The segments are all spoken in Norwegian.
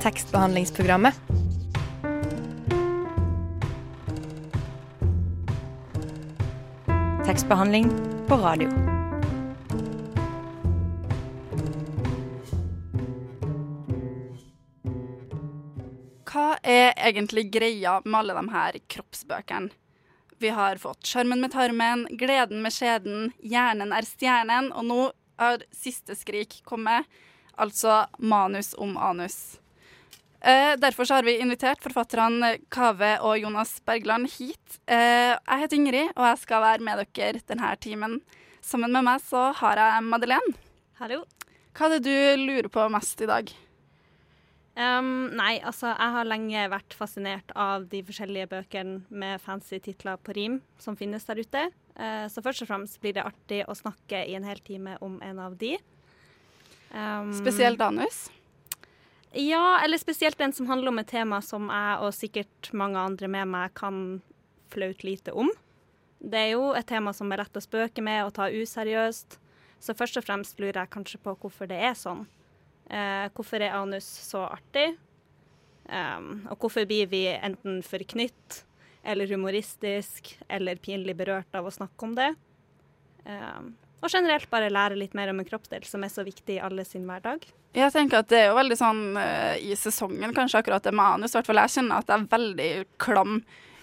tekstbehandlingsprogrammet. Tekstbehandling på radio. Hva er egentlig greia med alle de her kroppsbøkene? Vi har fått 'Sjarmen med tarmen', 'Gleden med skjeden', 'Hjernen er stjernen', og nå har siste skrik kommet, altså 'Manus om anus'. Eh, derfor så har vi invitert forfatterne Kave og Jonas Bergland hit. Eh, jeg heter Ingrid, og jeg skal være med dere denne timen. Sammen med meg så har jeg Madeleine. Hallo. Hva er det du lurer på mest i dag? Um, nei, altså jeg har lenge vært fascinert av de forskjellige bøkene med fancy titler på rim som finnes der ute. Uh, så først og fremst blir det artig å snakke i en hel time om en av de. Um, Spesielt anus? Ja, eller spesielt den som handler om et tema som jeg og sikkert mange andre med meg kan flaut lite om. Det er jo et tema som er lett å spøke med og ta useriøst. Så først og fremst lurer jeg kanskje på hvorfor det er sånn. Eh, hvorfor er anus så artig? Um, og hvorfor blir vi enten forknytt eller humoristisk eller pinlig berørt av å snakke om det? Um, og generelt bare lære litt mer om en kroppsdel som er så viktig i alle sin hverdag. Jeg tenker at det er jo veldig sånn uh, i sesongen, kanskje akkurat det manus, anus. I hvert fall jeg kjenner at jeg er veldig klam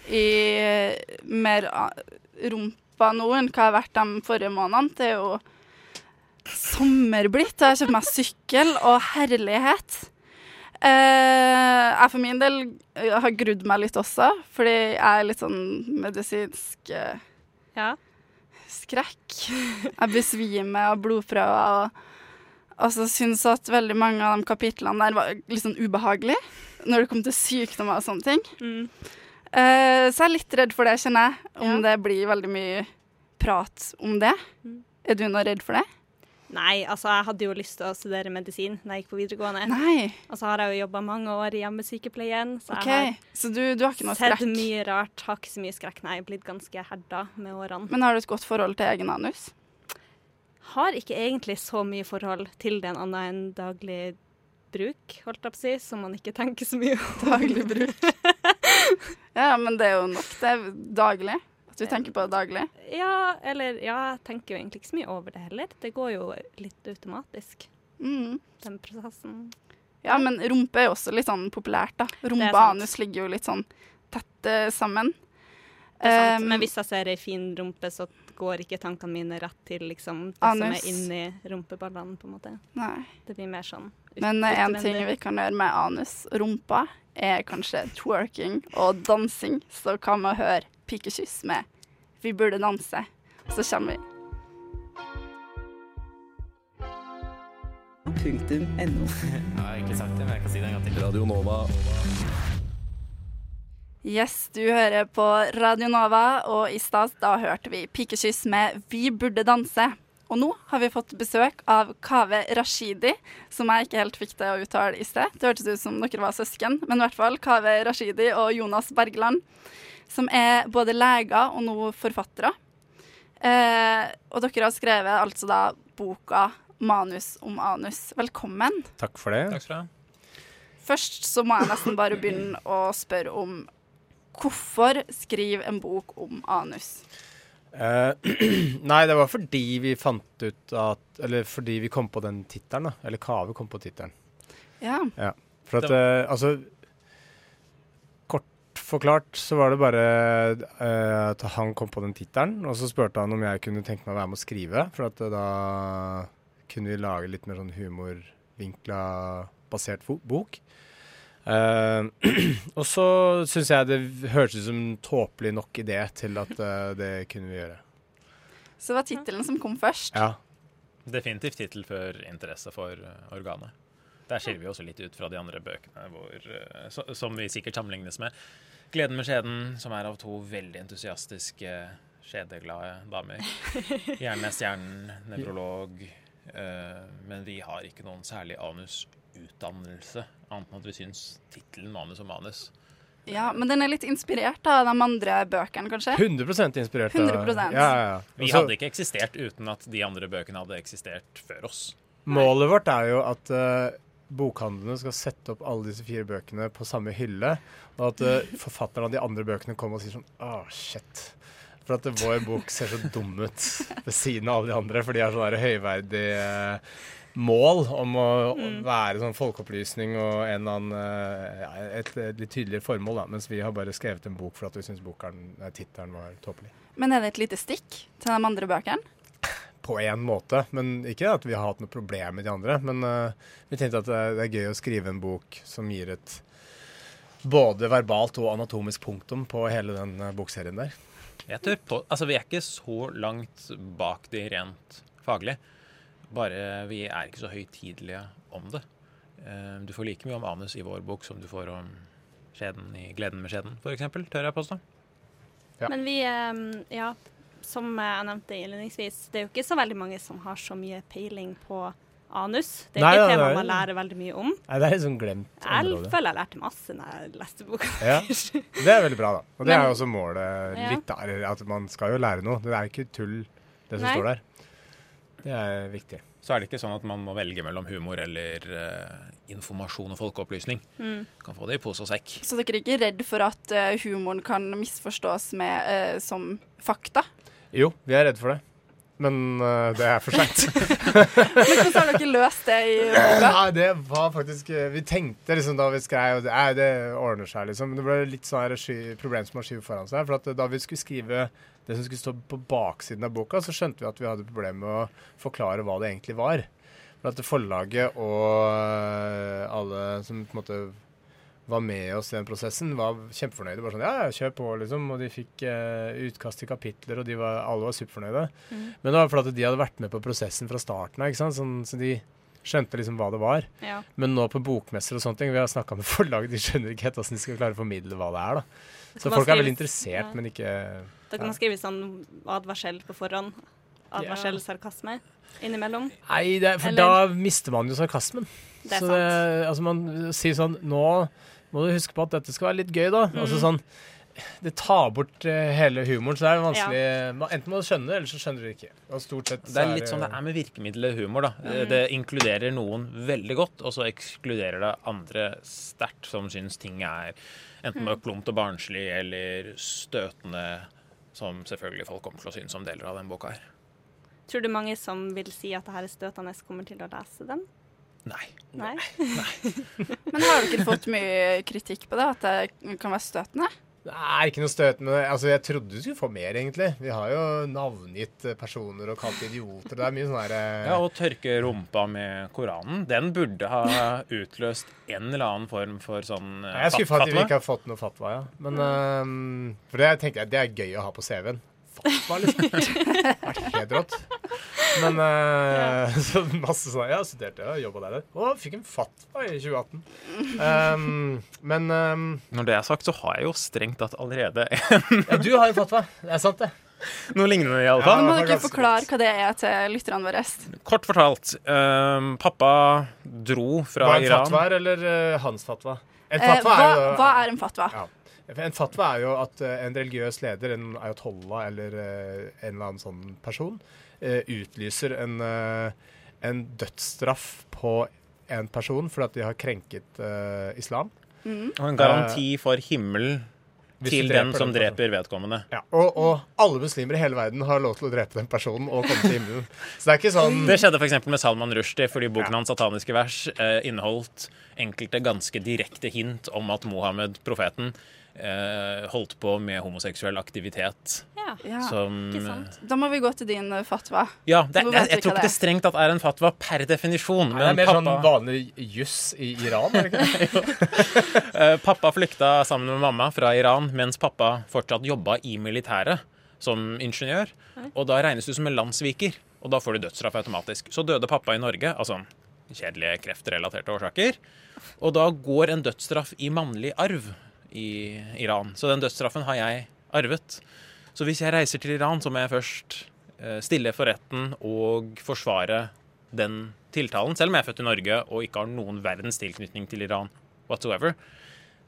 i uh, mer uh, rumpa nå enn hva jeg har vært de forrige månedene. Det er jo sommer blitt. Jeg har kjøpt meg sykkel og herlighet. Eh, jeg for min del har grudd meg litt også, fordi jeg er litt sånn medisinsk eh, Ja. Skrekk. Jeg besvimer av blodprøver og altså, syns at veldig mange av de kapitlene der var litt sånn ubehagelige når det kom til sykdommer og sånne ting. Mm. Eh, så jeg er litt redd for det, kjenner jeg. Om Ja. det blir veldig mye prat om det. Mm. Er du nå redd for det? Nei, altså jeg hadde jo lyst til å studere medisin da jeg gikk på videregående. Nei. Og så har jeg jo jobba mange år i hjemmesykepleien, så okay. jeg Så du, du har sett mye rart. Har ikke så mye skrekk, nei. Jeg er blitt ganske herda med årene. Men har du et godt forhold til egen anus? Har ikke egentlig så mye forhold til den annet enn daglig bruk, holdt jeg på å si, som man ikke tenker så mye om. Daglig bruk. ja, men det er jo nok. Det er daglig. Du tenker på det daglig. Ja, eller ja, jeg tenker jo egentlig ikke så mye over det heller. Det går jo litt automatisk, Mm. den prosessen. Ja, men rumpe er jo også litt sånn populært, da. Rumpe og anus ligger jo litt sånn tett uh, sammen. Um, Men hvis jeg ser ei fin rumpe, så går ikke tankene mine rett til liksom det Anus. som er inni rumpeballene, på en måte. Nei. Det blir mer sånn ut- Men uh, en ting vi kan gjøre med anus og rumpa, er kanskje twerking og dansing. Så hva med å høre pikekyss med 'Vi burde danse'? Så kommer vi. Punktum NO. Jeg har egentlig sagt det, men jeg kan si det en gang til. Radio Nova. Yes, du hører på Radio Nova, og i stad da hørte vi pikekyss med 'Vi burde danse'. Og nå har vi fått besøk av Kaveh Rashidi, som jeg ikke helt fikk til å uttale i sted. Det hørtes ut som dere var søsken, men i hvert fall Kaveh Rashidi og Jonas Bergland, som er både leger og nå forfattere. Eh, og dere har skrevet altså da boka 'Manus om anus'. Velkommen. Takk for det. Takk skal du ha. Først så må jeg nesten bare begynne å spørre om hvorfor skrive en bok om anus? Eh, nei, det var fordi vi fant ut at Eller fordi vi kom på den tittelen, da. Eller Kave kom på tittelen. Ja. For at eh, altså forklart så var det bare uh, at han kom på den tittelen, og så spurte han om jeg kunne tenke meg å være med å skrive, for at eh, da kunne vi lage litt mer sånn humorvinkla basert bok. Uh, og så syns jeg det hørtes ut som en tåpelig nok idé til at det kunne vi gjøre. Så det var tittelen som kom først. Ja. Definitivt tittel før interesse for organet. Der skiller vi også litt ut fra de andre bøkene hvor, som vi sikkert sammenlignes med. 'Gleden med skjeden', som er av to veldig entusiastiske, skjedeglade damer. Gjerne stjernen, nevrolog. Uh, men vi har ikke noen særlig anusutdannelse, annet enn at vi syns tittelen 'Manus og manus' Ja, Men den er litt inspirert av de andre bøkene, kanskje? 100 inspirert. 100%. Ja, ja, ja. Vi Og hadde ikke eksistert uten at de andre bøkene hadde eksistert før oss. Målet vårt er jo at eh, bokhandlene skal sette opp alle disse fire bøkene på samme hylle, og at uh, forfatterne av de andre bøkene kommer og sier sånn Å, shit. For at vår bok ser så dum ut ved siden av alle de andre, for de har sånn høyverdig uh, mål om å mm. være sånn folkeopplysning og en annen, ja, et, et, litt tydeligere formål, da, mens vi har bare skrevet en bok for at vi syns tittelen var tåpelig. Men er det et lite stikk til de andre bøkene? På én måte. Men ikke at vi har hatt noe problem med de andre. Men uh, vi tenkte at det er gøy å skrive en bok som gir et både verbalt og anatomisk punktum på hele den uh, bokserien der. Jeg tør på, altså Vi er ikke så langt bak de rent faglig. Bare vi er ikke så høytidelige om det. Uh, du får like mye om anus i vår bok som du får om skjeden i 'Gleden med skjeden', f.eks., tør jeg påstå. Ja. Men vi, ja, som jeg nevnte innledningsvis, det er jo ikke så veldig mange som har så mye peiling på anus. Det er Nei, ikke et tema man lærer veldig mye om. Nei, det er liksom glemt område. Jeg føler jeg lærte masse når jeg leste boka. Ja, det er veldig bra, da. Og det Men, er jo også målet litt der, at man skal jo lære noe. Det er ikke tull, det som Nei. står der. Det er viktig. Så er det ikke sånn at man må velge mellom humor eller uh, informasjon og folkeopplysning. Mm. Kan få det i pose og sekk. Så dere er ikke redd for at uh, humoren kan misforstås med, uh, som fakta? Jo, vi er redd for det. Men uh, det er for seint. Men hvordan har dere løst det i boka? Nei, det var faktisk eh, Vi tenkte liksom da vi skrev det, det ordner seg, liksom. Men det ble litt sånn problem som har skyve foran seg. For da vi skulle skrive det som skulle stå på baksiden av boka, så skjønte vi at vi hadde problemer med å forklare hva det egentlig var. For at forlaget og eh, alle som på en måte var med oss i den prosessen, var kjempefornøyde. Bare sånn Ja, kjør på, liksom. Og de fikk eh, utkast til kapitler, og var, alle var superfornøyde. Mm. Men det var fordi de hadde vært med på prosessen fra starten av. Sånn, så de skjønte liksom hva det var. Ja. Men nå på bokmesser og sånne ting, vi har snakka med forlag, de skjønner ikke helt hvordan de skal klare å formidle hva det er, da. Så folk er veldig interessert, ja. men ikke Da kan man skrive sånn advarsel på forhånd. Advarsel, ja. sarkasme innimellom. Nei, det, for Eller? da mister man jo sarkasmen. Det er så sant. Det, altså man sier sånn Nå må du huske på at dette skal være litt gøy, da. Mm. Altså sånn det tar bort uh, hele humoren, så det er vanskelig ja. Enten må du skjønne det, eller så skjønner du ikke. Og stort sett Det er litt sånn det er med virkemiddelet humor, da. Mm. Det inkluderer noen veldig godt, og så ekskluderer det andre sterkt, som syns ting er enten mm. plumpt og barnslig eller støtende, som selvfølgelig folk kommer til å synes om deler av den boka her. Tror du mange som vil si at det her er støtende, kommer til å lese den? Nei. Nei. Nei. Men har dere fått mye kritikk på det, at det kan være støtende? Nei, ikke noe støtende. Altså, jeg trodde du skulle få mer, egentlig. Vi har jo navngitt personer og kalt idioter. Det er mye sånn herre Ja, og tørke rumpa med Koranen. Den burde ha utløst en eller annen form for sånn fatwa. Jeg er skuffa at vi ikke har fått noe fatwa, ja. Men uh, For det tenker jeg det er gøy å ha på CV-en fatwa, liksom. Det vært helt rått. Men uh, så masse sånn Ja, studerte og jobba der. Og fikk en fatwa i 2018. Um, men um, Når det er sagt, så har jeg jo strengt tatt allerede en Ja, du har en fatwa. Det er sant, det. Noe lignende, iallfall. Ja, Nå må dere forklare hva det er til lytterne våre. Kort fortalt. Um, pappa dro fra Iran. Var det en fatwa eller uh, hans fatwa? En fatwa eh, hva, er jo, hva er en fatwa? Ja. En fatwa er jo at uh, en religiøs leder, en ayatollah eller uh, en eller annen sånn person, uh, utlyser en, en, dødsstraff på en person fordi at de har krenket islam. Mm. Og en garanti for himmelen til den som den dreper vedkommende. Ja, og, og, alle muslimer i hele verden har lov til å drepe den personen og komme til himmelen. Så Det er ikke sånn Det skjedde f.eks. med Salman Rushdie, fordi boken ja. hans 'Sataniske vers' eh, inneholdt enkelte ganske direkte hint om at Mohammed, profeten, eh, holdt på med homoseksuell aktivitet. Ja, ja som, ikke sant. Da må vi gå til din eh, fatwa. Ja, det, jeg, jeg, jeg tror ikke det strengt at er en fatwa per definisjon. Nei, det er mer pappa, sånn vanlig juss i Iran, er det ikke det? pappa flykta sammen med mamma fra Iran mens pappa fortsatt jobba i militæret som ingeniør. Og da regnes du som en landssviker, og da får du dødsstraff automatisk. Så døde pappa i Norge, altså kjedelige kreftrelaterte årsaker. Og da går en dødsstraff i mannlig arv i Iran. Så den dødsstraffen har jeg arvet. Så hvis jeg reiser til Iran, så må jeg først eh, stille for retten og forsvare den tiltalen, selv om jeg er født i Norge og ikke har noen verdens tilknytning til Iran whatsoever.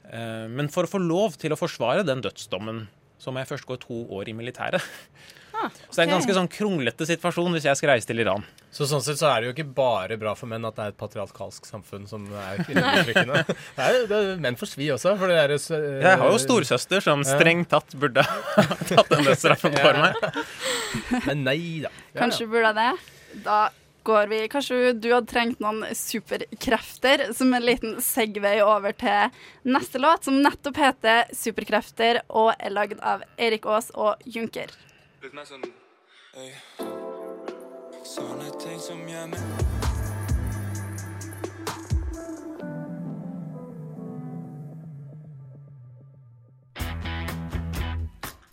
Eh, men for å få lov til å forsvare den dødsdommen, så må jeg først gå to år i militæret. Så det er en ganske sånn kronglete situasjon hvis jeg skal reise til Iran. Så sånn sett så er det jo ikke bare bra for menn at det er et patriarkalsk samfunn som er kvinneundertrykkende. Det er, det er menn får svi også. For det er, uh, Jeg har jo storesøster som strengt tatt burde ha tatt den dødsstraffen for meg. Men nei da. Ja, Kanskje burde jeg det. Da går vi Kanskje du hadde trengt noen superkrefter, som en liten segway over til neste låt, som nettopp heter 'Superkrefter' og er lagd av Erik Aas og Junker. Litt mer sånn hey. Sånne ting som gjør meg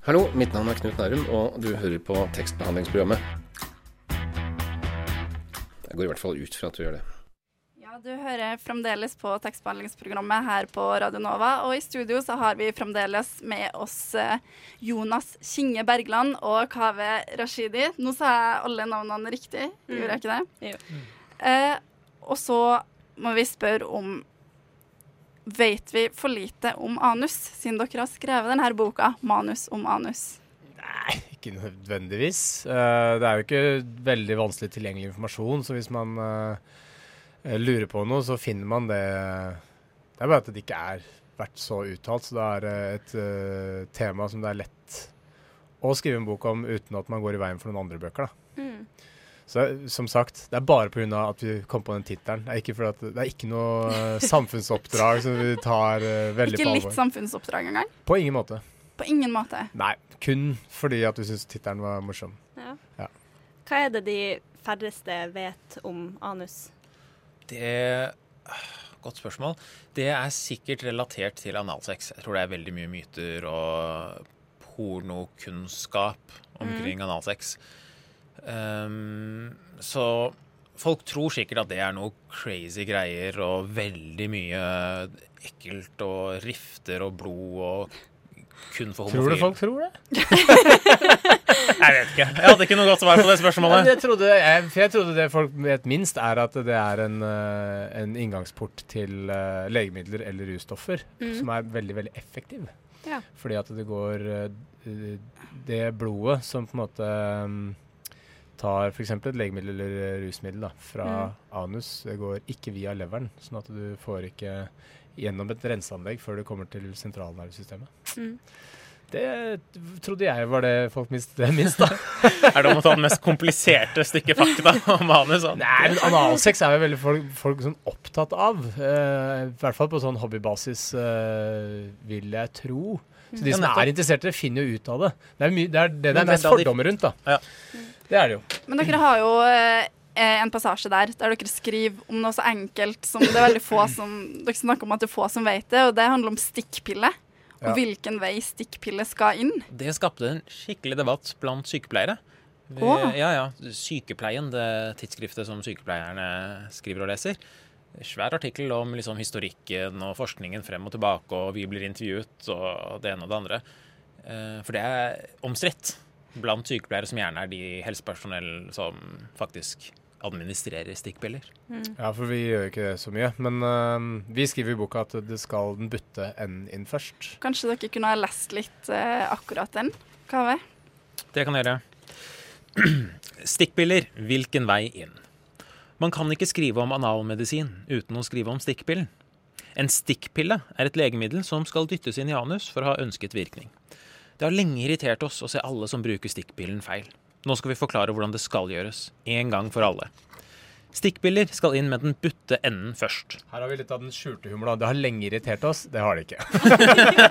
Hallo, mitt navn er Knut Nærum, og du hører på tekstbehandlingsprogrammet. Jeg går i hvert fall ut fra at du gjør det. Du hører fremdeles på tekstbehandlingsprogrammet her på Radio Nova, og i studio så har vi fremdeles med oss eh, Jonas Kinge Bergland og Kaveh Rashidi. Nå sa jeg alle navnene riktig, gjorde jeg ikke det? Jo. Eh, og så må vi spørre om Vet vi for lite om anus, siden dere har skrevet denne boka, 'Manus om anus'? Nei, ikke nødvendigvis. Uh, det er jo ikke veldig vanskelig tilgjengelig informasjon, så hvis man eh, lurer på noe, så finner man det Det er bare at det ikke er vært så uttalt, så det er eh, et uh, tema som det er lett å skrive en bok om uten at man går i veien for noen andre bøker. da. Mm. Så som sagt, det er bare pga. at vi kom på den tittelen. Det er ikke fordi at det er ikke noe eh, samfunnsoppdrag som vi tar uh, veldig Ikke på litt samfunnsoppdrag engang? På ingen måte. På ingen måte. Nei, kun fordi at du syns tittelen var morsom. Ja. Ja. Hva er det de færreste vet om anus? Det Godt spørsmål. Det er sikkert relatert til analsex. Jeg tror det er veldig mye myter og pornokunnskap omkring analsex. Um, så folk tror sikkert at det er noe crazy greier og veldig mye ekkelt og rifter og blod og kun for Tror du folk tror det? Jeg vet ikke. Jeg hadde ikke noe godt svar på det spørsmålet. jeg, trodde, jeg, for jeg trodde det folk vet minst, er at det er en, eh, en inngangsport til eh, legemidler eller russtoffer som er veldig, veldig effektiv. Ja. Fordi at det går eh, Det blodet som på en måte tar f.eks. et legemiddel eller rusmiddel da, fra anus, det går ikke via leveren. Sånn at du får ikke gjennom et renseanlegg før det kommer til sentralnervesystemet. Mm. Det trodde jeg var det folk visste minst, da. Er det om å ta det mest kompliserte stykket fakta om manus? sånn? Nei, men analsex er jo veldig folk, folk sånn opptatt av. Uh, I hvert fall på sånn hobbybasis, uh, vil jeg tro. Så de Ja, som nettopp. er interesserte, finner jo ut av det. Det er, mye, det, er det det er mest fordommer rundt, da. Ja. Det er det jo. Men dere har jo eh, en passasje der der dere skriver om noe så enkelt som det er veldig få som Dere snakker om at det er få som vet det, og det handler om stikkpille. Og Ja. hvilken vei stikkpille skal inn. Det skapte en skikkelig debatt blant sykepleiere. Vi, ja, ja. Sykepleien, det tidsskriftet som sykepleierne skriver og leser. Svær artikkel om liksom, historikken og forskningen frem og tilbake, og vi blir intervjuet og det ene og det andre. Eh, For det er omstridt blant sykepleiere, som gjerne er de helsepersonell som faktisk administrerer stikkpiller. Ja, for vi gjør ikke det så mye. Men uh, vi skriver i boka at det skal den butte n inn først. Kanskje dere kunne ha lest litt uh, akkurat den? Kave? Det kan jeg gjøre. Stikkpiller, hvilken vei inn? Man kan ikke skrive om analmedisin uten å skrive om stikkpillen. En stikkpille er et legemiddel som skal dyttes inn i anus for å ha ønsket virkning. Det har lenge irritert oss å se alle som bruker stikkpillen feil. Nå skal vi forklare hvordan det skal gjøres, en gang for alle. Stikkpiller skal inn med den butte enden først. Her har vi litt av den skjulte humoren. Det har lenge irritert oss. Det har det ikke.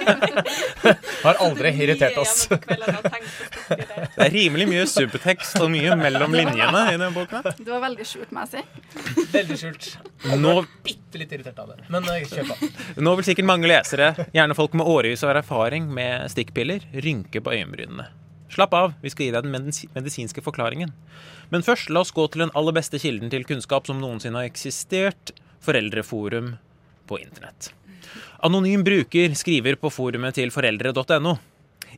har aldri irritert oss. Det er rimelig mye supertekst og mye mellom linjene i denne boka. Det var veldig skjult, må jeg si. Veldig skjult. Nå Bitte litt irritert av det. Men eh, kjør på. Nå vil sikkert mange lesere, gjerne folk med årevis av erfaring med stikkpiller, rynke på øyenbrynene. Slapp av, vi skal gi deg den medisinske forklaringen. Men først, la oss gå til den aller beste kilden til kunnskap som noensinne har eksistert, Foreldreforum på internett. Anonym bruker skriver på forumet til foreldre.no.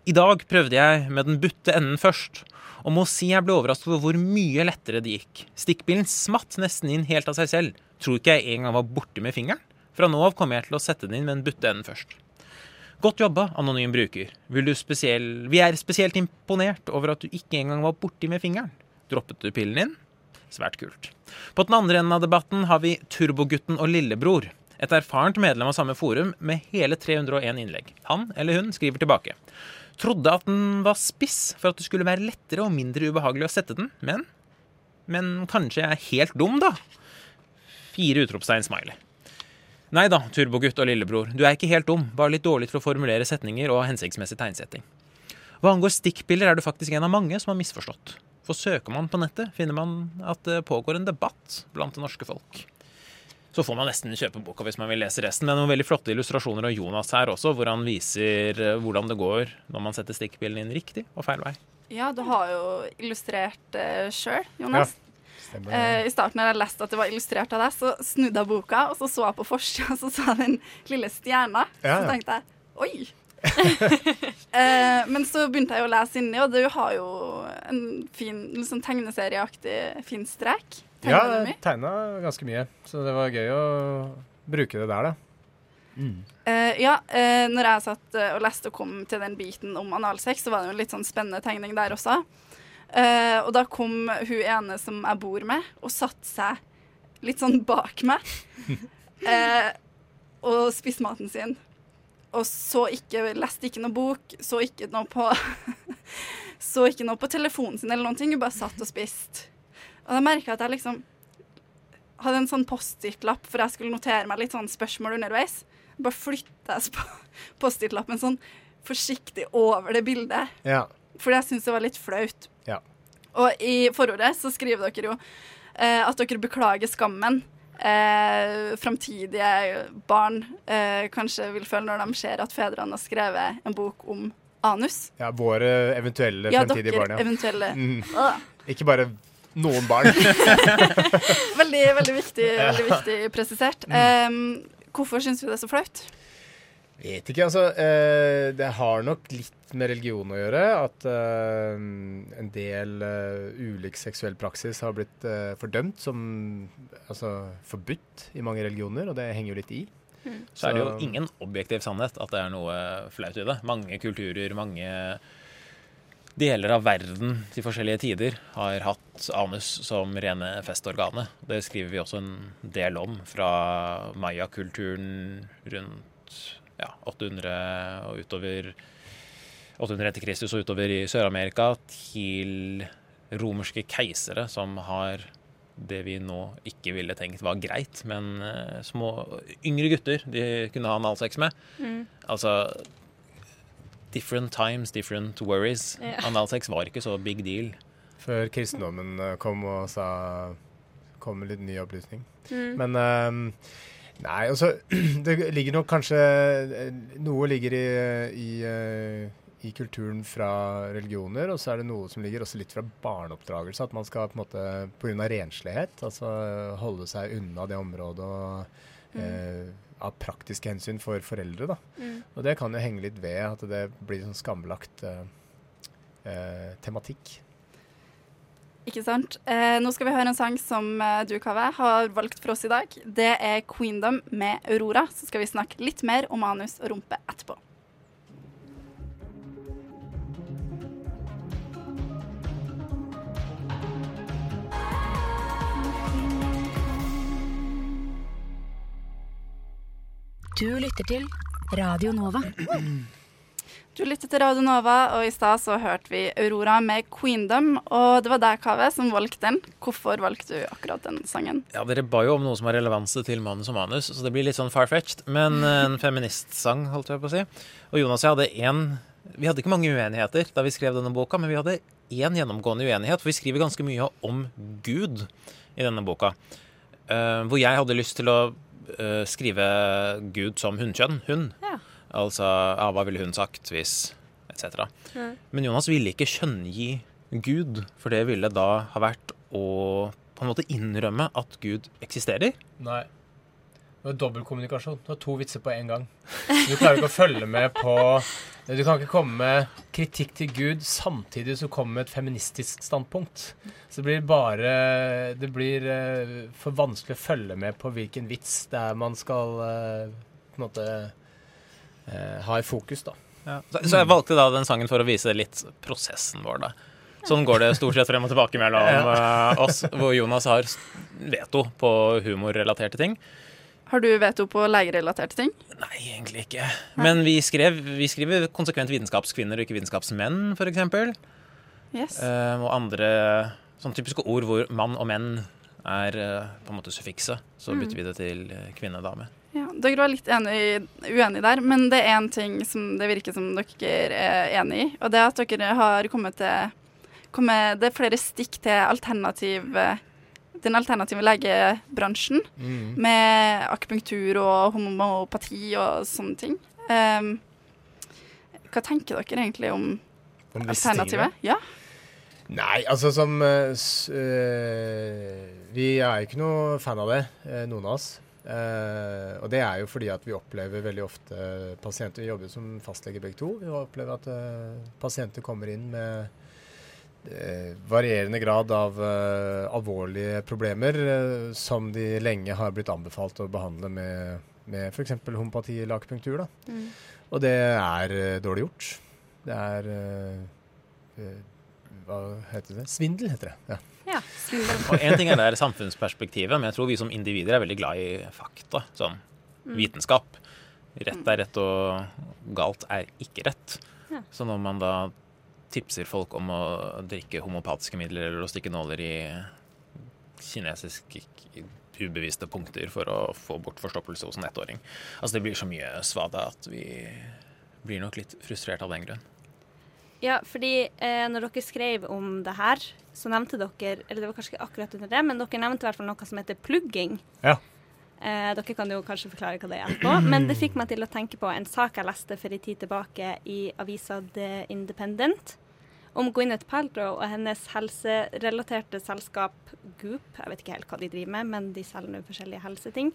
I dag prøvde jeg med den butte enden først, og må si jeg ble overrasket over hvor mye lettere det gikk. Stikkbilen smatt nesten inn helt av seg selv. Tror ikke jeg engang var borte med fingeren. Fra nå av kommer jeg til å sette den inn med den butte enden først. Godt jobba, anonym bruker. Spesiell... Vi er spesielt imponert over at du ikke engang var borti med fingeren. Droppet du pillen din? Svært kult. På den andre enden av debatten har vi Turbogutten og Lillebror. Et erfarent medlem av samme forum med hele 301 innlegg. Han eller hun skriver tilbake. Trodde at den var spiss for at det skulle være lettere og mindre ubehagelig å sette den, men Men kanskje jeg er helt dum, da? Fire utropstegn smiley. Nei da, turbogutt og lillebror, du er ikke helt dum, bare litt dårlig til å formulere setninger og hensiktsmessig tegnsetting. Hva angår stikkpiller, er du faktisk en av mange som har misforstått. For søker man på nettet, finner man at det pågår en debatt blant det norske folk. Så får man nesten kjøpe boka hvis man vil lese resten. Men noen veldig flotte illustrasjoner av Jonas her også, hvor han viser eh, hvordan det går når man setter stikkpillen inn riktig og feil vei. Ja, du har jo illustrert uh, sjøl, Jonas. Stemmer. Eh, I starten da jeg leste at det var illustrert av deg, så snudde jeg boka, og så så jeg på forsida, og så sa den lille stjerna. Ja, Så tenkte jeg oi. eh, men så begynte jeg å lese inni, og du har jo en fin liksom tegneserieaktig fin strek. Tegna Ja, jeg tegna ganske mye, så det var gøy å bruke det der, da. Eh, ja, uh, når jeg satt uh, og leste og kom til den biten om analsex, så var det jo en litt sånn spennende tegning der også. Eh, og da kom hun ene som jeg bor med, og satte seg litt sånn bak meg. uh, og spiste maten sin. Og så ikke, leste ikke noe bok, så ikke noe på Så ikke noe på telefonen sin eller noen ting. Hun bare satt og spiste. Og da merka jeg at jeg liksom hadde en sånn Post-It-lapp, for jeg skulle notere meg litt sånn spørsmål underveis. Bare flytta jeg Post-It-lappen sånn forsiktig over det bildet, Ja. fordi jeg syntes det var litt flaut. Og i forordet så skriver dere jo eh, at dere beklager skammen. Eh, framtidige barn eh, kanskje vil føle når de ser at fedrene har skrevet en bok om anus. ja våre eventuelle Ja, fremtidige barn, ja. eventuelle Mm. Ikke bare noen barn. Veldig, veldig viktig, veldig viktig presisert. Um, hvorfor syns vi det er så flaut? Vet ikke, altså. Eh, det har nok litt med religion å gjøre. At eh, en del eh, ulik seksuell praksis har blitt fordømt som altså, forbudt i mange religioner, og det henger jo litt i. Så er det jo ingen objektiv sannhet at det er noe flaut i det. Mange kulturer, mange deler av verden til forskjellige tider har hatt anus som rene festorganet. Det skriver vi også en del om fra mayakulturen rundt ja, 800 og utover 800 etter Kristus og utover i Sør-Amerika til romerske keisere som har det vi nå ikke ville tenkt var greit, men eh, små yngre gutter de kunne ha analsex med. Altså Different times, different worries. Ja. Analsex var ikke så big deal. Før kristendommen eh, kom og sa kom med litt ny opplysning. Mm. Men eh, Nei, altså Det ligger nok kanskje eh, Noe ligger i, i, eh, i kulturen fra religioner, og så er det noe som ligger også litt fra barneoppdragelse. At man skal på en måte pga. renslighet altså holde seg unna det området og eh, av praktiske hensyn for foreldre. da. Mm. Og det kan jo henge litt ved at det blir sånn skambelagt eh, eh, tematikk. Ikke sant? Eh, nå skal vi høre en sang som eh, du, Kaveh, har valgt for oss i dag. Det er Queendom med Aurora. Så skal vi snakke litt mer om anus og rumpe etterpå. Du lytter til Radio Nova. Du lytter til Radio Nova, og i stad så hørte vi Aurora med Queendom. Og det var deg, Kaveh, som valgte den. Hvorfor valgte du akkurat den sangen? Ja, Dere ba jo om noe som har relevanse til manus og manus, så det blir litt sånn far-fetched. Men en feministsang, holdt jeg på å si. Og Jonas og jeg hadde én Vi hadde ikke mange uenigheter da vi skrev denne boka, men vi hadde én gjennomgående uenighet, for vi skriver ganske mye om Gud i denne boka. Eh, hvor jeg hadde lyst til å eh, skrive Gud som hunnkjønn. Hun. Ja. Altså ja, hva ville hun sagt hvis etc. Men Jonas ville ikke kjønngi Gud, for det ville da ha vært å på en måte innrømme at Gud eksisterer. Nei. Det var dobbeltkommunikasjon. Det var to vitser på én gang. Du klarer ikke å følge med på Du kan ikke komme med kritikk til Gud samtidig som du kommer med et feministisk standpunkt. Så det blir bare Det blir eh, for vanskelig å følge med på hvilken vits det er man skal eh, på en måte eh, ha i fokus, da. Ja. Så, så jeg valgte da den sangen for å vise litt prosessen vår, da. Sånn går det stort sett frem og tilbake mellom ja. oss, hvor Jonas har veto på humorrelaterte ting. Har du veto på legerelaterte ting? Nei, egentlig ikke. Men vi, skrev, vi skriver konsekvent vitenskapskvinner og ikke vitenskapsmenn, f.eks. Yes. Uh, og andre sånn typiske ord hvor mann og menn er uh, på en måte suffikset. Så bytter vi det til eh, kvinne og dame. Ja, dere var litt enig, uenige der, men det er én ting som det virker som dere er enig i. Og det er at dere har kommet til kommet, Det er flere stikk til alternativ den alternative legebransjen Mm. med akupunktur og homopati og sånne ting. Um, hva tenker dere egentlig om Om alternativet? tingene. Ja. Nei, altså som eh, Vi er ikke noe fan av det, eh, noen av oss. Eh, og det er jo fordi at vi opplever veldig ofte pasienter Vi jobber som fastlege begge to. Vi opplever at uh, pasienter kommer inn med uh, varierende grad av alvorlige problemer som de lenge har blitt anbefalt å behandle med, med f.eks. homopati eller akupunktur. Da. Mm. Og det er dårlig gjort. Det er Hva heter det? Svindel, heter det. Ja. Ja. Og én ting er det samfunnsperspektivet, men jeg tror vi som individer er veldig glad i fakta. Sånn vitenskap. Rett er rett, og galt er ikke rett. Ja. Så når man da tipser folk om å drikke homopatiske midler eller å stikke nåler i kinesisk ubevisste punkter for å få bort forstoppelse hos en ettåring Altså det blir så mye svada at vi blir nok litt frustrert av den grunn. Ja, fordi eh, når dere skrev om det her, så nevnte dere Eller det var kanskje ikke akkurat under det, men dere nevnte i hvert fall noe som heter plugging. Ja. Eh, dere kan jo kanskje forklare hva det er etterpå. Men det fikk meg til å tenke på en sak jeg leste for en tid tilbake i avisa The Independent. Om Gwyneth Paltrow og hennes helserelaterte selskap Goop. Jeg vet ikke helt hva de driver med, men de selger nå forskjellige helseting.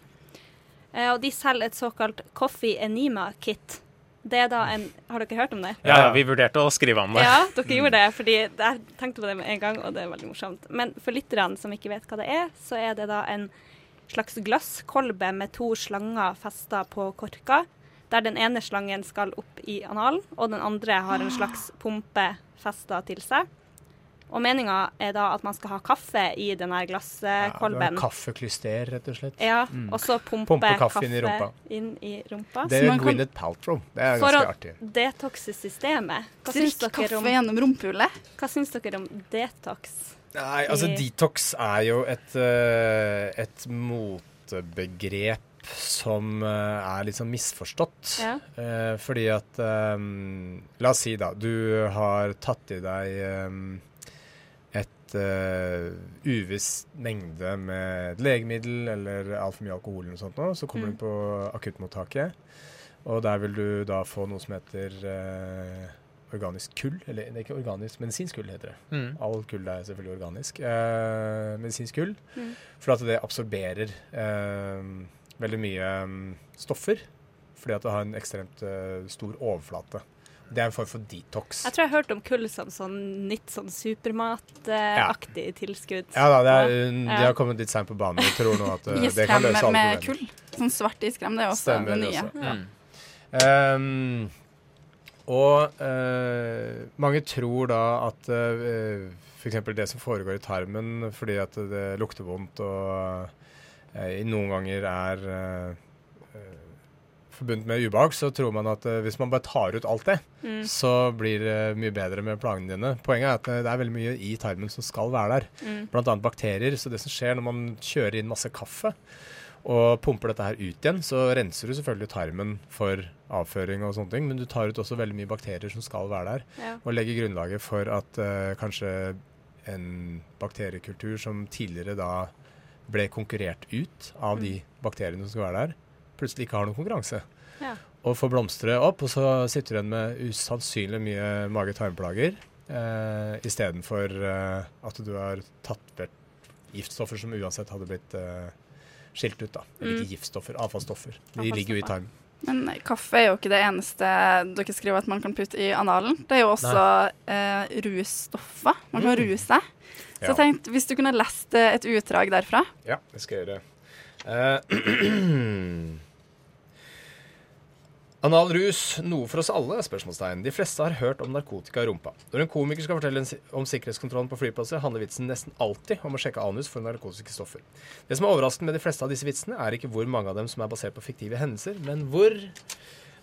Eh, og de selger et såkalt Coffee Enema Kit. Det er da en Har dere hørt om det? Ja, ja, vi vurderte å skrive om det. Ja, dere gjorde det, fordi jeg tenkte på det med en gang, og det er veldig morsomt. Men for lytterne som ikke vet hva det er, så er det da en slags glasskolbe med to slanger festa på korka, der den ene slangen skal opp i analen, og den andre har en slags pumpe festa til seg. Og meninga er da at man skal ha kaffe i denne glasskolben. Ja. Kaffeklyster, rett og slett. Ja, Mm. og så pumpe, Pumpe kaffe, kaffe inn i rumpa. inn i rumpa. Det er man kan- Gwyneth Paltrow. Det er For ganske å artig. detoxe systemet. Hva syns dere kaffe om, gjennom rumpehullet. hva syns dere om detox? Nei, altså i- detox er jo et, eh, et motebegrep som eh, er litt sånn misforstått. Ja. Eh, fordi at La oss si, da, du har tatt i deg eh, uh, uviss mengde med legemiddel eller altfor mye alkohol eller noe sånt, nå, så kommer Mm. du på akuttmottaket. Og der vil du da få noe som heter uh, organisk kull. Eller det er ikke organisk, medisinsk kull heter det. Mm. All kull er selvfølgelig organisk. Uh, medisinsk kull. Mm. For at det absorberer eh, veldig mye um, stoffer. Fordi at det har en ekstremt eh, stor overflate. Det er en form for detox. Jeg tror jeg har hørt om kull som sånn nytt sånn supermataktig tilskudd. Ja da, det er, Ja. de har kommet litt seint på banen. Jeg tror nå at eh, det kan løse alle med kull. Sånn svart iskrem, det er også Stemmer det det nye. også. Ja. Um, og uh, mange tror da at uh, f.eks. det som foregår i tarmen fordi at det lukter vondt og uh, noen ganger er eh, eh, forbundet med ubehag, så tror man at eh, hvis man bare tar ut alt det, Mm. så blir det mye bedre med plagene dine. Poenget er at eh, det er veldig mye i tarmen som skal være der. Mm. Annet bakterier. Så det som skjer når man kjører inn masse kaffe og pumper dette her ut igjen, så renser du selvfølgelig tarmen for avføring og sånne ting, men du tar ut også veldig mye bakterier som skal være der, Ja. og legger grunnlaget for at uh, kanskje en bakteriekultur som tidligere da ble konkurrert ut av de bakteriene som skal være der, plutselig ikke har noen konkurranse. Ja. Og får blomstre opp, og så sitter du igjen med usannsynlig mye mage-tarmplager. Eh, Istedenfor eh, at du har tatt vekk giftstoffer som uansett hadde blitt eh, skilt ut. da. Eller Mm. ikke giftstoffer, avfallsstoffer. De ligger jo i tarmen. Men kaffe er jo ikke det eneste dere skriver at man kan putte i analen. Det er jo også eh, russtoffer. Man kan Mm. ruse seg. Så Ja. jeg tenkte, hvis du kunne lest eh, et utdrag derfra Ja, det skal jeg gjøre. Eh, Anal rus, noe for oss alle? spørsmålstegn. De fleste har hørt om narkotika i rumpa. Når en komiker skal fortelle om sikkerhetskontrollen på flyplasser, handler vitsen nesten alltid om å sjekke anus for narkotiske stoffer. Det som er overraskende med de fleste av disse vitsene, er ikke hvor mange av dem som er basert på fiktive hendelser, men hvor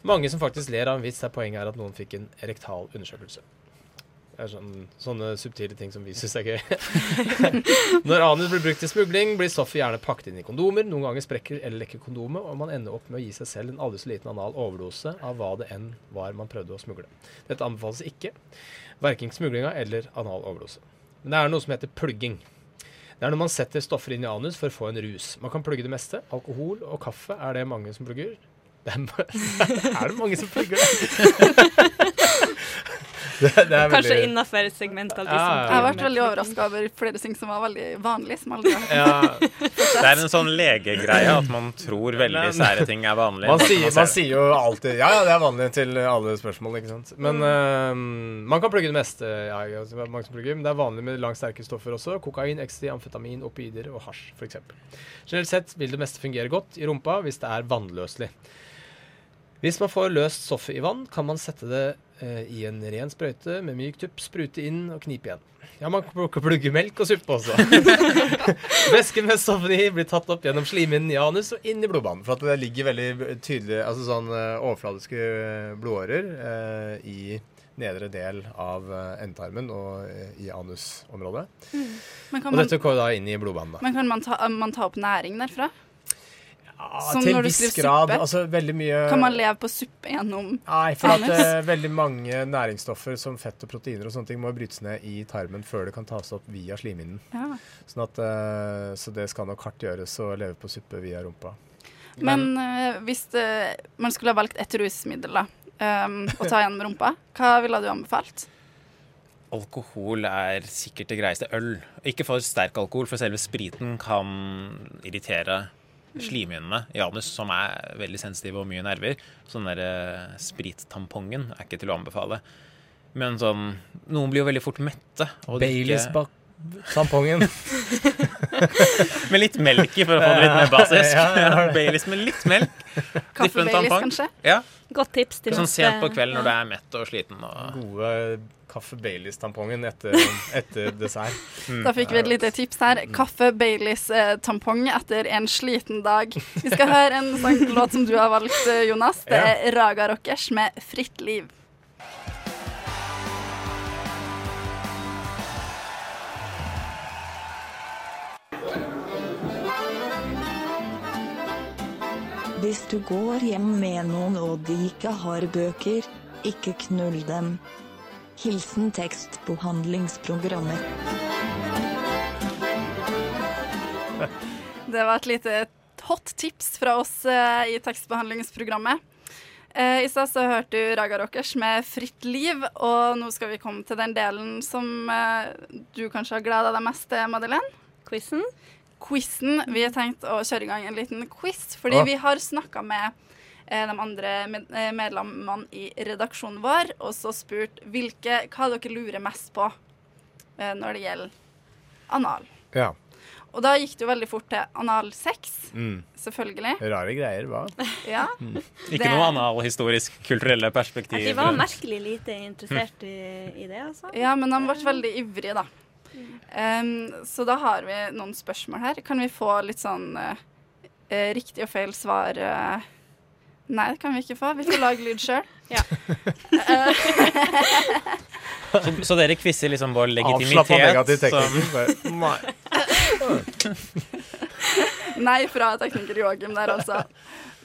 mange som faktisk ler av en vits der poenget er at noen fikk en erektal undersøkelse. Er sånn, sånne subtile ting som vi syns er gøy. Når anus blir brukt til smugling, blir stoffet gjerne pakket inn i kondomer. Noen ganger sprekker eller lekker kondomet, og man ender opp med å gi seg selv en aldri så liten anal overdose av hva det enn var man prøvde å smugle. Dette anbefales ikke. Verken smuglinga eller anal overdose. Men det er noe som heter plugging. Det er når man setter stoffer inn i anus for å få en rus. Man kan plugge det meste. Alkohol og kaffe er det mange som plugger. Det er, er det mange som plugger det? det, det er Kanskje veldig- innafor segment av de Ja, som Jeg har vært veldig overraska over flere ting som var veldig vanlig, Som aldri har ja, Det er en sånn legegreie at man tror veldig Men- sære ting er vanlig. Man sier, man sier jo alltid Ja, ja, det er vanlig til alle spørsmål, ikke sant. Men øh, man kan plugge det meste. Ja, mange som plugger, men det er vanlig med langt sterke stoffer også. Kokain, ecstasy, amfetamin, opioider og hasj, f.eks. Generelt sett vil det meste fungere godt i rumpa hvis det er vannløselig. Hvis man får løst stoffet i vann, kan man sette det i en ren sprøyte med myk tupp, sprute inn og knipe igjen. Ja, man kan plukke- plugge melk og suppe også. Væsken med stoffene i blir tatt opp gjennom slimhinnen i anus og inn i blodbanen. For at det ligger veldig tydelig altså sånn eh, overfladiske blodårer eh, i nedre del av eh, endetarmen og eh, i anusområdet. Mm. Og man, dette går da inn i blodbanen. da. men kan man, ta, man ta opp næring derfra? Ja, som til når du viss skriver grad. suppe? Altså veldig mye Kan man leve på suppe gjennom Nei, for at eh, veldig mange næringsstoffer som fett og proteiner og sånne ting må brytes ned i tarmen før det kan tas opp via slimhinnen. ja. Sånn at, eh, så det skal nok hardt gjøres å leve på suppe via rumpa. Men eh, hvis det, man skulle ha valgt et rusmiddel da, um, å ta gjennom rumpa, hva ville du anbefalt? Alkohol er sikkert det greieste. Øl. Ikke for sterk alkohol, for selve spriten kan irritere slimhinnene i anus, som er veldig sensitive og mye nerver. Sånn der derre sprittampongen er ikke til å anbefale. Men sånn Noen blir jo veldig fort mette. og drikke- Baileys bak tampongen. Med litt melk i for å få det litt mer basisk. Ja. Baileys med litt melk. Kaffe-Baileys, kanskje? Ja, Godt tips til Sånn sent på kvelden når du er mett og sliten. Og Gode kaffe Baileys-tampongen etter, etter dessert. Da fikk vi et lite tips her. Kaffe Baileys-tampong etter en sliten dag. Vi skal høre en sånn låt som du har valgt, eh, Jonas. Det er Raga Rockers med 'Fritt liv'. Hvis du går hjem med noen og de ikke har bøker, ikke knull dem. Hilsen tekstbehandlingsprogrammer. Det var et lite hot tips fra oss eh, i tekstbehandlingsprogrammet. Eh, I stad så hørte du Raga Rockers med 'Fritt liv', og nå skal vi komme til den delen som eh, du kanskje har gleda deg mest til, Madeleine. quizen. Quizen. Vi har tenkt å kjøre i gang en liten quiz, fordi Å. vi har snakka med de andre eh, medlemmene i redaksjonen vår, og så spurt hvilke, hva dere lurer mest på eh, når det gjelder anal. Ja. Og da gikk det jo veldig fort til analsex, Mm. selvfølgelig. Rare greier, hva? Ja. ikke Det- noe analhistorisk kulturelle perspektiv. De var merkelig lite interessert i, i det, altså. ja, men de ble veldig ivrige, da. Um, så da har vi noen spørsmål her. Kan vi få litt sånn eh, eh, riktig og feil svar? eh? Nei, det kan vi ikke få. Vi får lage lyd sjøl. Ja. Så, så dere quizer liksom vår legitimitet? Avslapp legitimitet? Som, tekniker. Nei. Nei, fra tekniker Joakim der, altså.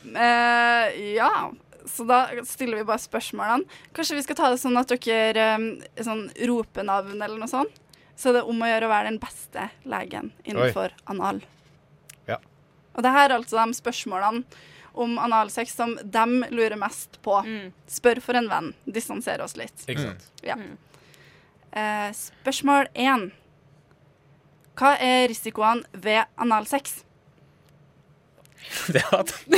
Uh, ja, så da stiller vi bare spørsmålene. Kanskje vi skal ta det sånn at dere um, sånn roper navn eller noe sånt? Så det er om å gjøre å være den beste legen innenfor anal. Ja. Og det her er altså de spørsmålene om analsex som dem lurer mest på. Mm. Spør for en venn. Distansere oss litt. Ikke sant. Ja. Uh, spørsmål én. Hva er risikoene ved analsex? det at,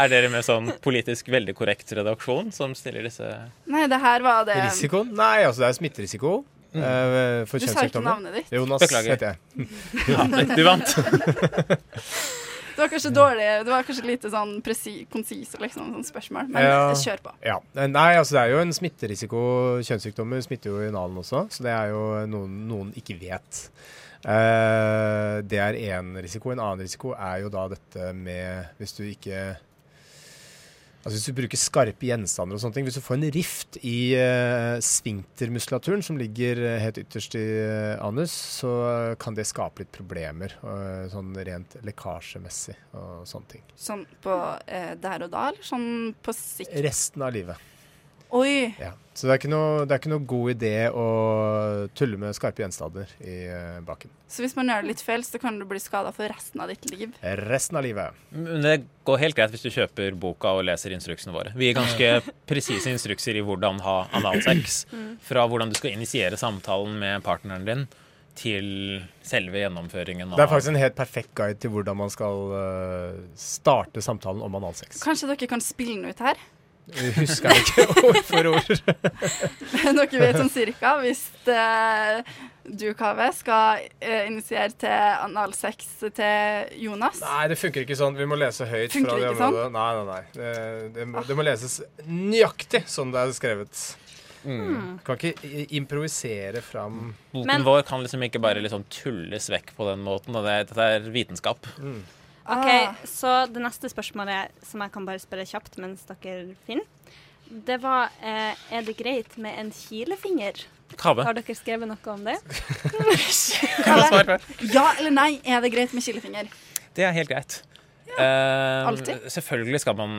er dere med sånn politisk veldig korrekt redaksjon som stiller disse Nei, det her var det Risikoen? Nei, altså det er smitterisiko. eh, for Du sa ikke navnet ditt. Jonas Beklager. heter jeg. ja, Du vant! Det var kanskje dårlig Det var kanskje lite sånn presi, konsis liksom, sånn spørsmål, men Ja. kjør på. Ja. Nei, altså det er jo en smitterisiko. Kjønnssykdommer smitter jo i nalen også, så det er jo noen, noen ikke vet. Uh, det er én risiko. En annen risiko er jo da dette med Hvis du ikke Altså Hvis du bruker skarpe gjenstander og sånne ting Hvis du får en rift i uh, sfinktermuskulaturen, som ligger eh, helt ytterst i uh, anus, så kan det skape litt problemer. uh, sånn rent lekkasjemessig og sånne ting. Sånn på eh, der og da, eller sånn på sikt? Resten av livet. Oi! Ja. Så det er, ikke noe, det er ikke noe god idé å tulle med skarpe gjenstander i eh, baken. Så hvis man gjør det litt feil, så kan du bli skada for resten av ditt liv. Resten av livet. Men det går helt greit hvis du kjøper boka og leser instruksene våre. Vi gir ganske presise instrukser i hvordan ha analsex. Fra hvordan du skal initiere samtalen med partneren din, til selve gjennomføringen av Det er faktisk en helt perfekt guide til hvordan man skal eh, starte samtalen om analsex. Kanskje dere kan spille den ut her? Husker ikke ord for ord. dere vet sånn cirka hvis eh, du, Kave, skal eh, initiere til analsex til Jonas. Nei, det funker ikke sånn. Vi må lese høyt Funker fra det ikke sånn? Nei, nei, nei. Det, det, må, det må leses nøyaktig sånn det er skrevet. Mm. Kan ikke improvisere fram Boken Men- vår kan liksom ikke bare liksom tulles vekk på den måten. Og det, dette er vitenskap. OK, Ah. så det neste spørsmålet som jeg kan bare spørre kjapt mens dere finner, det var eh, Er det greit med en kilefinger? Kave. Har dere skrevet noe om det? Ja eller nei, er det greit med kilefinger? Det er helt greit. Eh, alltid. selvfølgelig skal man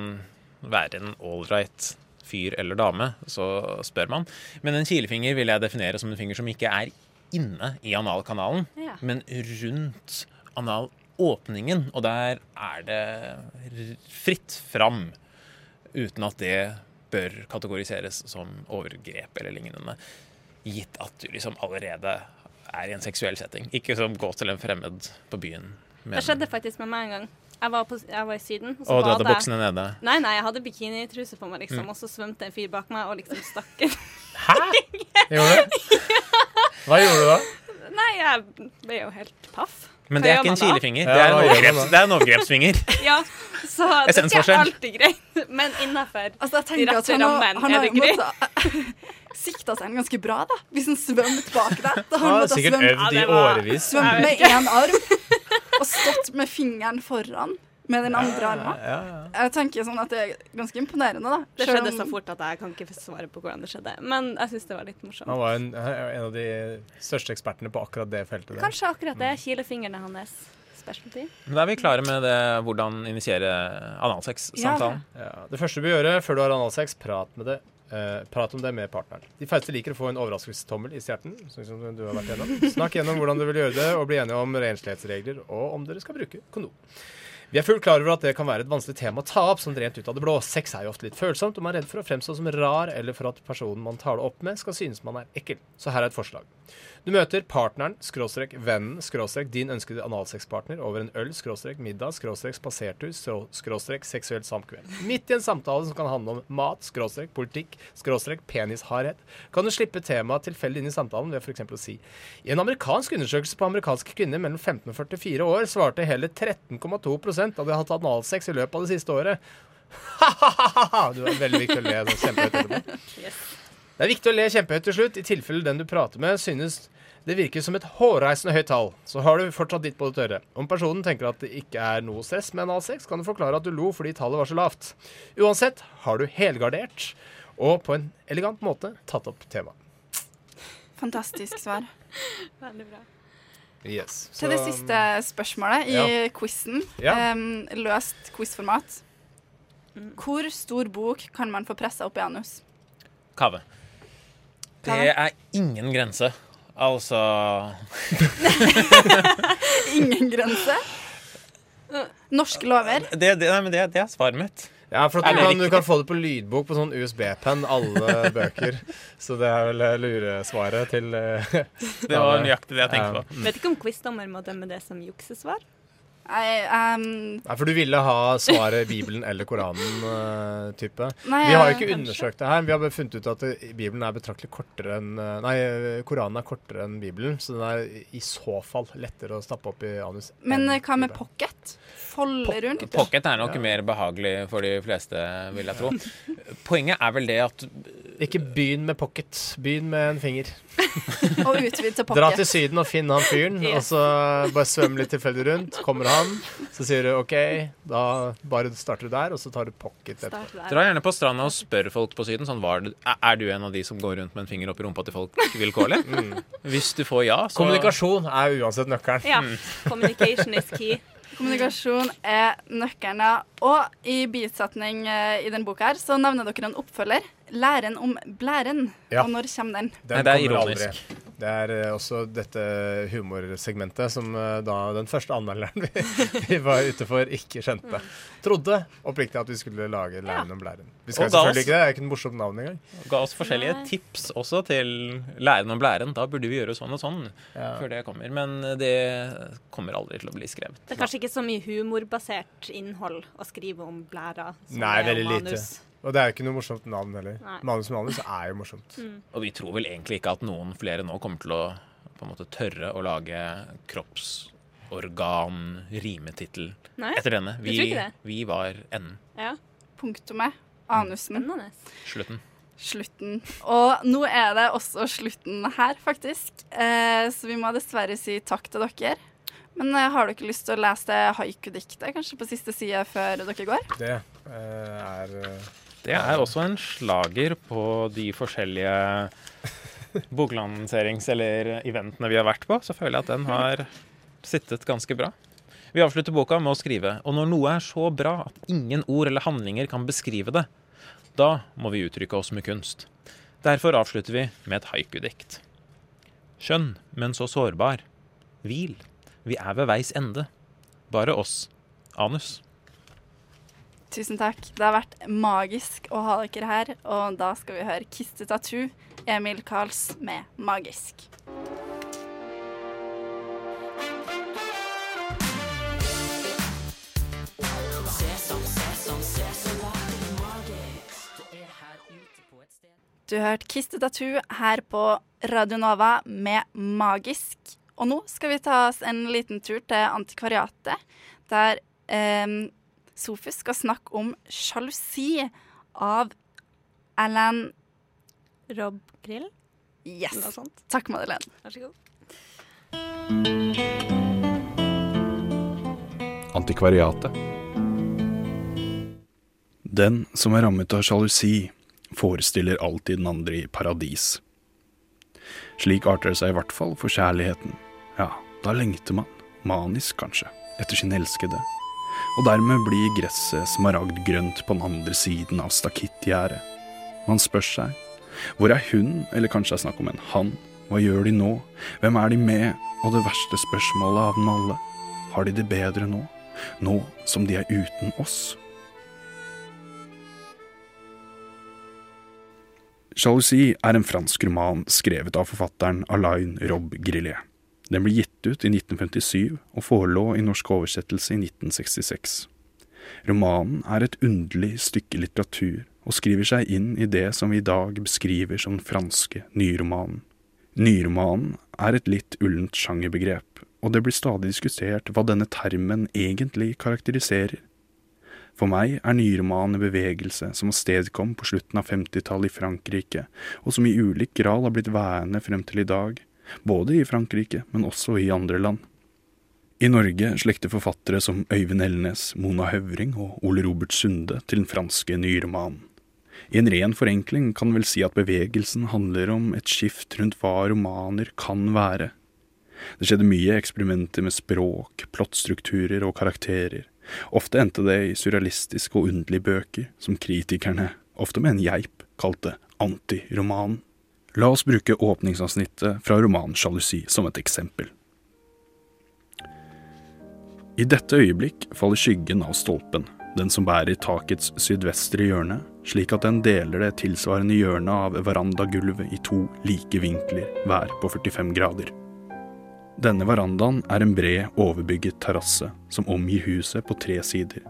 være en ålreit fyr eller dame, så spør man. Men en kilefinger vil jeg definere som en finger som ikke er inne i analkanalen, Ja. men rundt analåpningen. Og der er det fritt fram, uten at det bør kategoriseres som overgrep eller lignende. Gitt at du liksom allerede er i en seksuell setting. Ikke som gå til en fremmed på byen. Det skjedde faktisk med meg en gang. Jeg var, på, jeg var i Syden. Og og du hadde badet jeg. nede. Nei, nei, jeg hadde bikinitruse på meg, Mm. liksom, og så svømte en fyr bak meg og liksom stakk inn. Gjorde du? Hva gjorde du da? Nei, jeg ble jo helt paff. Men det er ikke en kilefinger. Det er en overgreps, det er en overgrepsfinger. Ja, så det er ikke alltid greit, men innafor. Altså, De rette rammene er det greit? måtte sikta seg en ganske bra, da. Hvis han svømte bak deg. Da har Han han sikkert øvd i Ja, årevis. svømt med én arm og stått med fingeren foran med den andre armen. Ja, ja. Jeg tenker sånn at det er ganske imponerende, da. Det Selv skjedde om- så fort at jeg kan ikke svare på hvordan det skjedde. Men jeg syns det var litt morsomt. Han var en, en av de største ekspertene på akkurat det feltet. Der. Kanskje akkurat det er kilefingrene hans specialty. Men Da er vi klare med det, hvordan initiere analsex-samtalen. Ja, det første du bør gjøre før du har analsex, prat, med det, Uh, prat om det med partneren. De færreste liker å få en overraskelsestommel i stjerten. Sånn som du har vært gjennom. Snakk gjennom hvordan du vil gjøre det, og bli enige om renslighetsregler, og om dere skal bruke kondom. Vi er fullt klar over at det kan være et vanskelig tema å ta opp sånn rent ut av det blå. Sex er jo ofte litt følsomt, og man er redd for å fremstå som rar, eller for at personen man tar det opp med, skal synes man er ekkel. Så her er et forslag. Du møter partneren, skråstrek vennen, skråstrek din ønskede analsexpartner over en øl, skråstrek middag, skråstrek spasertur, skråstrek seksuelt samkvem. Midt i en samtale som kan handle om mat, skråstrek politikk, skråstrek penishardhet, kan du slippe temaet tilfeldig inn i samtalen ved f.eks. å si I en amerikansk undersøkelse på amerikanske kvinner mellom 15 og 44 år svarte hele 13,2% av de har hatt analsex i løpet av det siste året. Ha-ha-ha! du er veldig viktig å le sånn kjempehøyt etterpå. Yes. Det er viktig å le kjempehøyt til slutt, i tilfelle den du prater med synes det virker som et hårreisende høyt tall. Så har du fortsatt ditt på det tørre. Om personen tenker at det ikke er noe stress med analsex, kan du forklare at du lo fordi tallet var så lavt. Uansett har du helgardert og på en elegant måte tatt opp temaet. Fantastisk svar. Veldig bra. Yes. Til det siste spørsmålet i Ja. quizen. Ja. Um, løst quizformat. Hvor stor bok kan man få pressa opp i anus? Kave. Det er ingen grense. Altså Ingen grense. Norske lover. Det, det, nei, men det, det er svaret mitt. Ja, for at du, kan, du kan få det på lydbok på sånn USB-penn, alle bøker. Så det er vel eh, luresvaret til eh, Det var nøyaktig det jeg tenkte på. Vet ikke om quizdommer må dømme det som juksesvar. Jeg, um... Nei, For du ville ha svaret Bibelen eller Koranen-type. Nei, vi har jo eh, ikke undersøkt det her. Vi har funnet ut at Bibelen er betraktelig kortere enn eh, Nei, eh, Koranen er kortere enn Bibelen, så den er i så fall lettere å stappe opp i anus. men eh, hva med pocket? Folde rundt? Pocket er nok Ja. mer behagelig for de fleste, vil jeg tro. Poenget er vel det at Ikke begynn med pocket. Begynn med en finger. Og utvid til Dra til Syden og finn han fyren, og så bare svøm litt tilfeldig rundt. Kommer han, så sier du OK, da bare starter du der, og så tar du pocket etterpå. Dra gjerne på stranda og spør folk på Syden. Sånn, var det, er du en av de som går rundt med en finger opp i rumpa til folk vilkårlig? Hvis du får ja, så Kommunikasjon er uansett nøkkelen. Ja. Communication is key. Kommunikasjon er nøkkelen, ja. Og i bisetning eh, i den boka her, så nevner dere en oppfølger. Læren om blæren. Ja. Og når kommer den? Den Nei, det er ironisk. aldri. Det er eh, også dette humorsegmentet som eh, da den første anmelderen vi, vi var ute for, ikke skjønte. Trodde oppriktig at vi skulle lage Læren om blæren. Vi skal selvfølgelig oss- ikke det, det er ikke noe morsomt navn engang. ga oss forskjellige Nei. tips også til læren om blæren. Da burde vi gjøre sånn og sånn Ja. før det kommer. Men det kommer aldri til å bli skrevet. Det er kanskje ikke så mye humorbasert innhold å skrive om blæra. som Nei, det er om veldig lite. Og det er jo ikke noe morsomt navn heller. Nei. Manus manus er jo morsomt. Og vi tror vel egentlig ikke at noen flere nå kommer til å på en måte tørre å lage kroppsorgan-rimetittel etter denne. tror Vi, ikke det. vi var enden. Ja, Punktumet. Anusen. spennende. Slutten. Slutten. Og nå er det også slutten her, faktisk. Eh, så vi må dessverre si takk til dere. Men eh, har dere lyst til å lese det haiku-diktet, kanskje på siste side før dere går? Det eh, er eh, Det er også en slager på de forskjellige boklanserings- eller eventene vi har vært på. Så føler jeg at den har sittet ganske bra. Vi avslutter boka med å skrive Og når noe er så bra at ingen ord eller handlinger kan beskrive det, da må vi uttrykke oss med kunst. Derfor avslutter vi med et haiku-dikt. Skjønn, men så sårbar. Hvil. Vi er ved veis ende. Bare oss. Anus. Tusen takk. Det har vært magisk å ha dere her. Og da skal vi høre Kiss the Tattoo, Emil Karls med 'Magisk'. Du hørte Kiss the Tattoo her på Radio Nova med Magisk. Og nå skal vi ta oss en liten tur til Antikvariatet, der eh, Sofus skal snakke om sjalusi av Alan Rob Grill, Yes. Takk, Madeleine. Vær så god. Antikvariatet. Den som er rammet av sjalusi, forestiller alltid den andre i paradis. Slik arter det seg i hvert fall for kjærligheten. Ja, da lengter man, manisk kanskje, etter sin elskede. Og dermed blir gresset smaragdgrønt på den andre siden av stakittgjerdet. Man spør seg, hvor er hun, eller kanskje det er snakk om en han? Hva gjør de nå? Hvem er de med? Og det verste spørsmålet av dem alle, har de det bedre nå? Nå som de er uten oss? Sjalusi er en fransk roman skrevet av forfatteren Alain Rob Grillet. Den ble gitt ut i 1957 og forelå i norsk oversettelse i 1966. Romanen er et underlig stykke litteratur og skriver seg inn i det som vi i dag beskriver som den franske nyromanen. Nyromanen er et litt ullent sjangerbegrep, og det blir stadig diskutert hva denne termen egentlig karakteriserer. For meg er nyromanen en bevegelse som avstedkom på slutten av 50-tallet i Frankrike, og som i ulik grad har blitt værende frem til i dag, både i Frankrike, men også i andre land. I Norge slekter forfattere som Øyvind Elnes, Mona Høvring og Ole Robert Sunde til den franske nyromanen. I en ren forenkling kan vel si at bevegelsen handler om et skift rundt hva romaner kan være. Det skjedde mye eksperimenter med språk, plottstrukturer og karakterer. Ofte endte det i surrealistiske og underlige bøker, som kritikerne, ofte med en geip, kalte antiromanen. La oss bruke åpningsavsnittet fra romanen Sjalusi som et eksempel. I dette øyeblikk faller skyggen av stolpen, den som bærer takets sydvestre hjørne, slik at den deler det tilsvarende hjørnet av verandagulvet i to like vinkler, hver på 45 grader. Denne verandaen er en bred, overbygget terrasse som omgir huset på tre sider.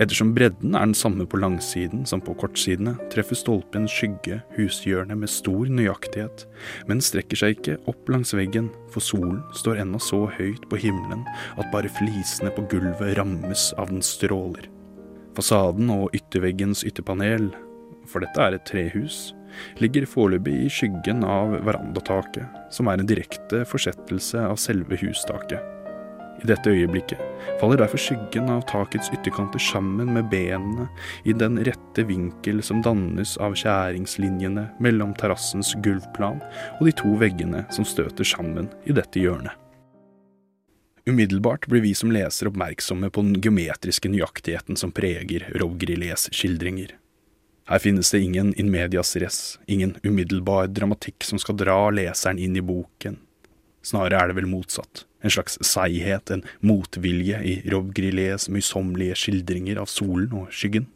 Ettersom bredden er den samme på langsiden som på kortsidene, treffer stolpen skygge hushjørnet med stor nøyaktighet, men strekker seg ikke opp langs veggen, for solen står ennå så høyt på himmelen at bare flisene på gulvet rammes av den stråler. Fasaden og ytterveggens ytterpanel, for dette er et trehus, ligger foreløpig i skyggen av verandataket, som er en direkte forsettelse av selve hustaket. I dette øyeblikket faller derfor skyggen av takets ytterkanter sammen med benene i den rette vinkel som dannes av skjæringslinjene mellom terrassens gulvplan og de to veggene som støter sammen i dette hjørnet. Umiddelbart blir vi som leser oppmerksomme på den geometriske nøyaktigheten som preger Rob Grillets skildringer. Her finnes det ingen in medias res, ingen umiddelbar dramatikk som skal dra leseren inn i boken. Snarere er det vel motsatt, en slags seighet, en motvilje i Rob Grillets møysommelige skildringer av solen og skyggen.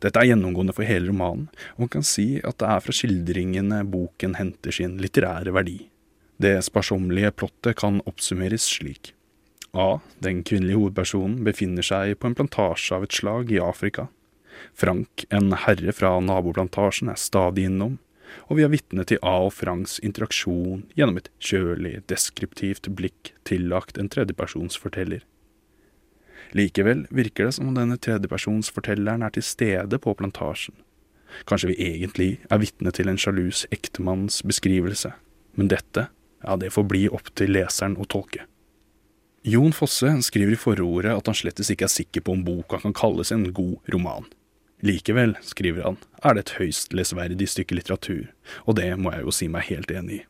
Dette er gjennomgående for hele romanen, og man kan si at det er fra skildringene boken henter sin litterære verdi. Det sparsommelige plottet kan oppsummeres slik. A. Den kvinnelige hovedpersonen befinner seg på en plantasje av et slag i Afrika. Frank, en herre fra naboplantasjen, er stadig innom, og vi er vitne til A og Franks interaksjon gjennom et kjølig, deskriptivt blikk tillagt en tredjepersonsforteller. Likevel virker det som om denne tredjepersonsfortelleren er til stede på plantasjen. Kanskje vi egentlig er vitne til en sjalus ektemanns beskrivelse, men dette, ja, det får bli opp til leseren å tolke. Jon Fosse skriver i forordet at han slettes ikke er sikker på om boka kan kalles en god roman. Likevel, skriver han, er det et høyst lesverdig stykke litteratur, og det må jeg jo si meg helt enig i.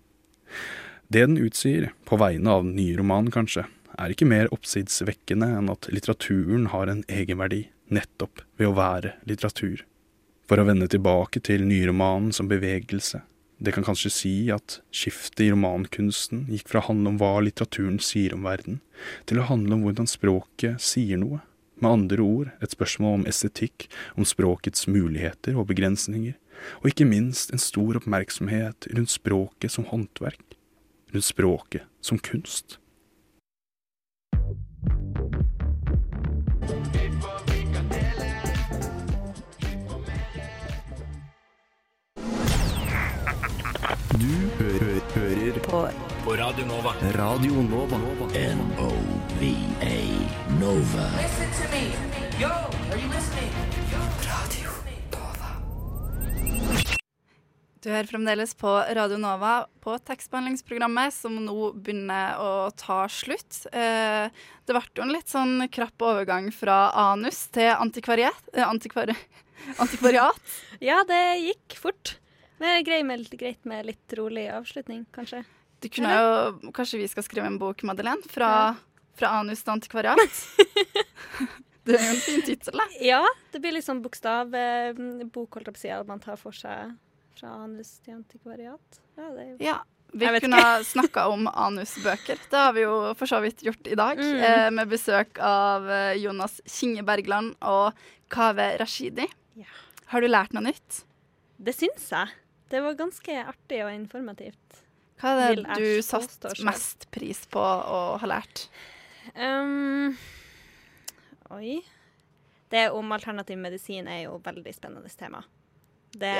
Det den utsier, på vegne av den nye romanen kanskje, er ikke mer oppsidsvekkende enn at litteraturen har en egenverdi, nettopp ved å være litteratur. For å vende tilbake til nyromanen som bevegelse, det kan kanskje si at skiftet i romankunsten gikk fra å handle om hva litteraturen sier om verden, til å handle om hvordan språket sier noe. Med andre ord et spørsmål om estetikk, om språkets muligheter og begrensninger, og ikke minst en stor oppmerksomhet rundt språket som håndverk, rundt språket som kunst. Du hører, hører på. På Radio Nova. Radio Nova. N-O-V-A Nova. Listen to me. Yo, are you listening? Radio Du hører fremdeles på Radio Nova på tekstbehandlingsprogrammet, som nå begynner å ta slutt. Eh, det ble jo en litt sånn krapp overgang fra anus til antikvariat. Eh, antikvari antikvariat. Ja, det gikk fort. Det er greit med, greit med litt rolig avslutning, kanskje. Du kunne jo, Kanskje vi skal skrive en bok, Madeleine? Fra, fra anus til antikvariat? det er jo en fin tittel, da. Ja, det blir sånn bokstavbok, holdt jeg på å si, at man tar for seg fra anus til antikvariat. Ja, det er jo Ja, vi kunne ha snakka om anusbøker. Det har vi jo for så vidt gjort i dag, Mm. eh, med besøk av eh, Jonas Kinge Bergland og Kaveh Rashidi. Har du lært noe nytt? Det syns jeg. Det var ganske artig og informativt. Hva er det du satte mest pris på å ha lært? Um, oi. Det om alternativ medisin er jo veldig spennende tema. Det,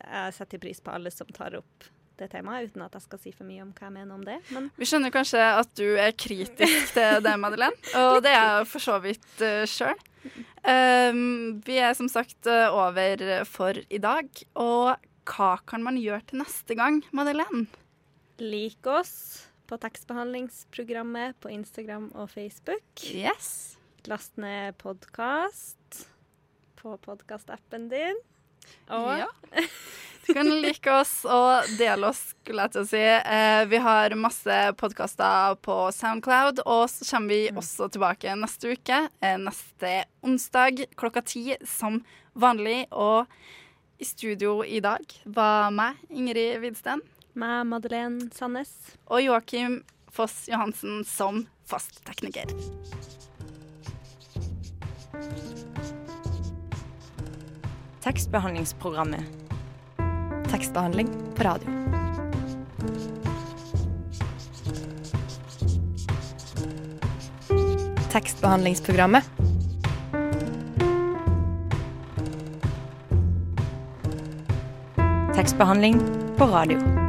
Jeg setter pris på alle som tar opp det temaet, uten at jeg skal si for mye om hva jeg mener om det. Men Vi skjønner kanskje at du er kritisk til det, Madeleine. Og det er jeg for så vidt uh, sjøl. Um, vi er som sagt eh, over for i dag. Og hva kan man gjøre til neste gang, Madeleine? Lik oss på tekstbehandlingsprogrammet på Instagram og Facebook. Yes. Last ned podkast på podkastappen din. Og Ja. Du kan like oss og dele oss, skulle jeg til å si. Eh, vi har masse podkaster på Soundcloud, og så kommer vi også tilbake neste uke. Eh, neste onsdag klokka ti som vanlig. Og i studio i dag var meg, Ingrid Widsten. Meg, Madeleine Sandnes. Og Joakim Foss Johansen som fasttekniker. Tekstbehandlingsprogrammet. Tekstbehandling på radio. tekstbehandlingsprogrammet. Tekstbehandling på radio.